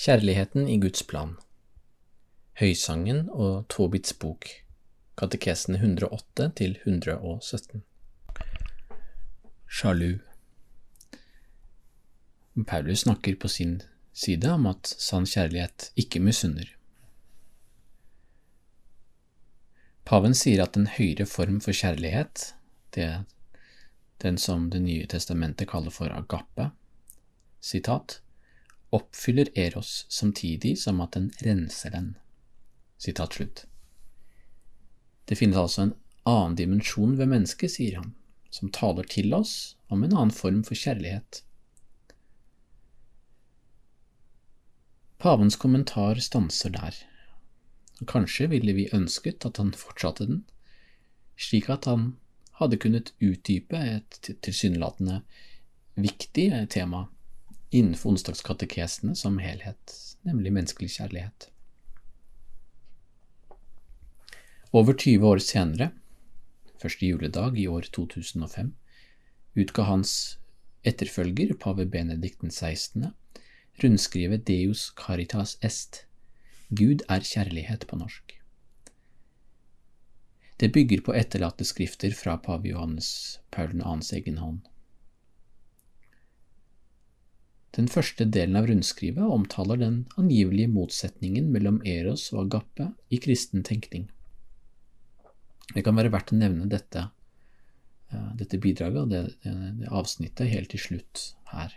Kjærligheten i Guds plan. Høysangen og Tobits bok. Katekesene 108 til 117 Sjalu. Paulus snakker på sin side om at sann kjærlighet ikke misunner. Paven sier at en høyere form for kjærlighet, det, den som Det nye testamentet kaller for agape, sitat, oppfyller Eros samtidig som at den renser den. Sitat slutt. Det finnes altså en annen dimensjon ved mennesket, sier han, som taler til oss om en annen form for kjærlighet. Pavens kommentar stanser der. Kanskje ville vi ønsket at han fortsatte den, slik at han hadde kunnet utdype et tilsynelatende viktig tema innenfor onsdagskatekesene som helhet, nemlig menneskelig kjærlighet. Over 20 år senere, første juledag i år 2005, utga hans etterfølger, pave Benedikt 16., rundskrivet Deus Caritas Est, Gud er kjærlighet på norsk. Det bygger på etterlatte skrifter fra pave Johannes Paul 2.s egen hånd. Den første delen av rundskrivet omtaler den angivelige motsetningen mellom Eros og Agape i kristen tenkning. Det kan være verdt å nevne dette, eh, dette bidraget og det, det avsnittet helt til slutt her.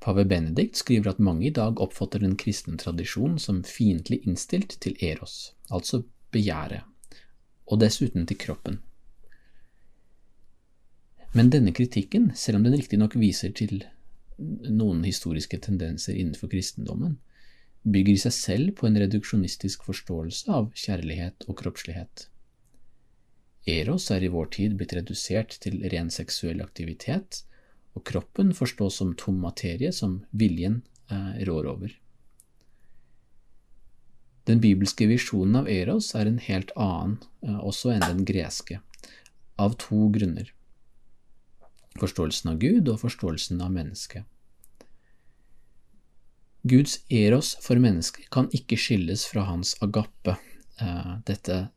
Pave Benedikt skriver at mange i dag oppfatter den kristne tradisjonen som fiendtlig innstilt til Eros, altså begjæret, og dessuten til kroppen. Men denne kritikken, selv om den riktignok viser til noen historiske tendenser innenfor kristendommen, bygger i seg selv på en reduksjonistisk forståelse av kjærlighet og kroppslighet. Eros er i vår tid blitt redusert til ren seksuell aktivitet, og kroppen forstås som tom materie som viljen eh, rår over. Den bibelske visjonen av Eros er en helt annen eh, også enn den greske, av to grunner forståelsen av Gud og forståelsen av mennesket. Guds eros for mennesket kan ikke skilles fra hans agape. Eh, dette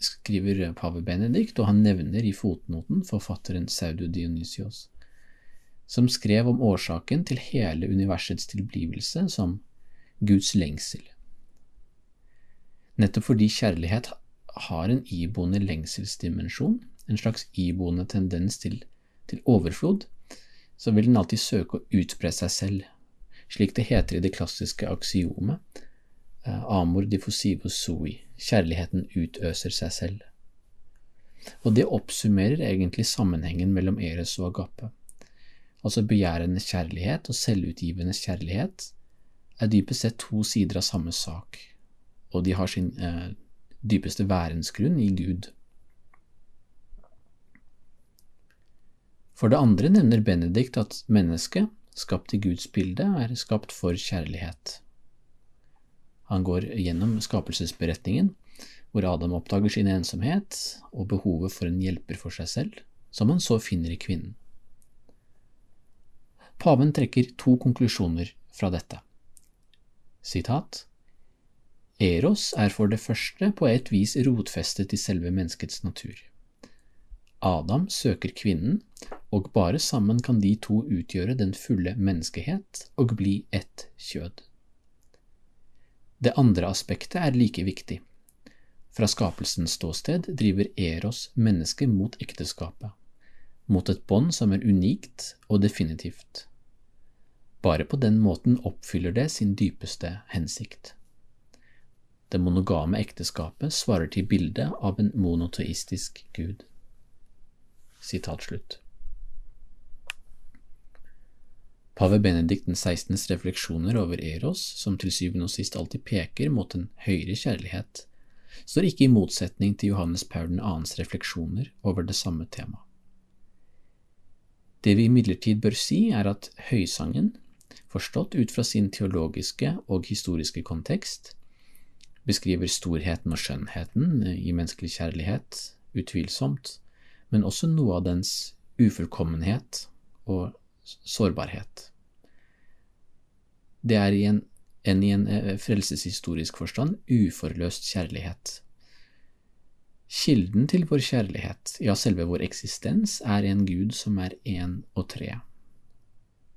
skriver pave Benedikt, og han nevner i fotnoten forfatteren Saudio Dionysios, som skrev om årsaken til hele universets tilblivelse som Guds lengsel. Nettopp fordi kjærlighet har en iboende lengselsdimensjon, en slags iboende tendens til, til overflod, så vil den alltid søke å utbre seg selv, slik det heter i det klassiske aksiomet eh, amor diffusivo sui, kjærligheten utøser seg selv. Og det oppsummerer egentlig sammenhengen mellom Eres og Agape. Altså begjærende kjærlighet og selvutgivende kjærlighet er dypest sett to sider av samme sak, og de har sin eh, dypeste værensgrunn i Gud. For det andre nevner Benedikt at mennesket, skapt i Guds bilde, er skapt for kjærlighet. Han går gjennom skapelsesberetningen, hvor Adam oppdager sin ensomhet og behovet for en hjelper for seg selv, som han så finner i kvinnen. Paven trekker to konklusjoner fra dette. Sitat Eros er for det første på et vis rotfestet i selve menneskets natur. Adam søker kvinnen, og bare sammen kan de to utgjøre den fulle menneskehet og bli ett kjød. Det andre aspektet er like viktig. Fra skapelsens ståsted driver Eros mennesket mot ekteskapet, mot et bånd som er unikt og definitivt. Bare på den måten oppfyller det sin dypeste hensikt. Det monogame ekteskapet svarer til bildet av en monoteistisk gud. Sitat slutt. Pave Benedikt den 16.s refleksjoner over Eros, som til syvende og sist alltid peker mot en høyere kjærlighet, står ikke i motsetning til Johannes Paul 2.s refleksjoner over det samme temaet. Det vi imidlertid bør si, er at høysangen, forstått ut fra sin teologiske og historiske kontekst, beskriver storheten og skjønnheten i menneskelig kjærlighet, utvilsomt, men også noe av dens ufullkommenhet og sårbarhet. Det er i en, enn i en eh, frelseshistorisk forstand uforløst kjærlighet. Kilden til vår kjærlighet, ja, selve vår eksistens, er en Gud som er én og tre,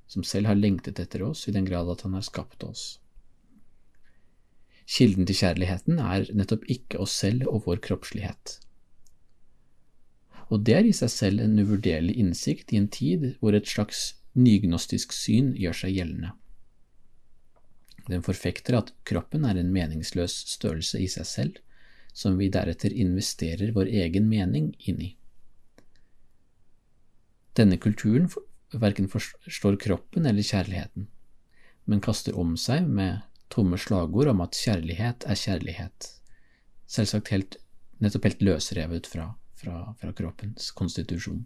som selv har lengtet etter oss i den grad at han har skapt oss. Kilden til kjærligheten er nettopp ikke oss selv og vår kroppslighet og det er i seg selv en uvurderlig innsikt i en tid hvor et slags nygnostisk syn gjør seg gjeldende. Den forfekter at kroppen er en meningsløs størrelse i seg selv, som vi deretter investerer vår egen mening inn i. Denne kulturen verken forstår kroppen eller kjærligheten, men kaster om seg med tomme slagord om at kjærlighet er kjærlighet, selvsagt helt, nettopp helt løsrevet fra fra, fra kroppens konstitusjon.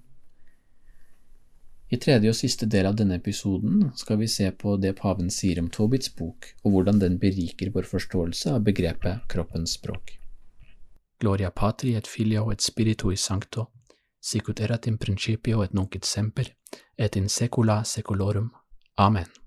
I tredje og siste del av denne episoden skal vi se på det paven sier om Tobits bok, og hvordan den beriker vår forståelse av begrepet kroppens språk. Gloria patri et filio et spiritu i sancto, sicut erat in principio et nunc et semper, et in secula secolorum. Amen.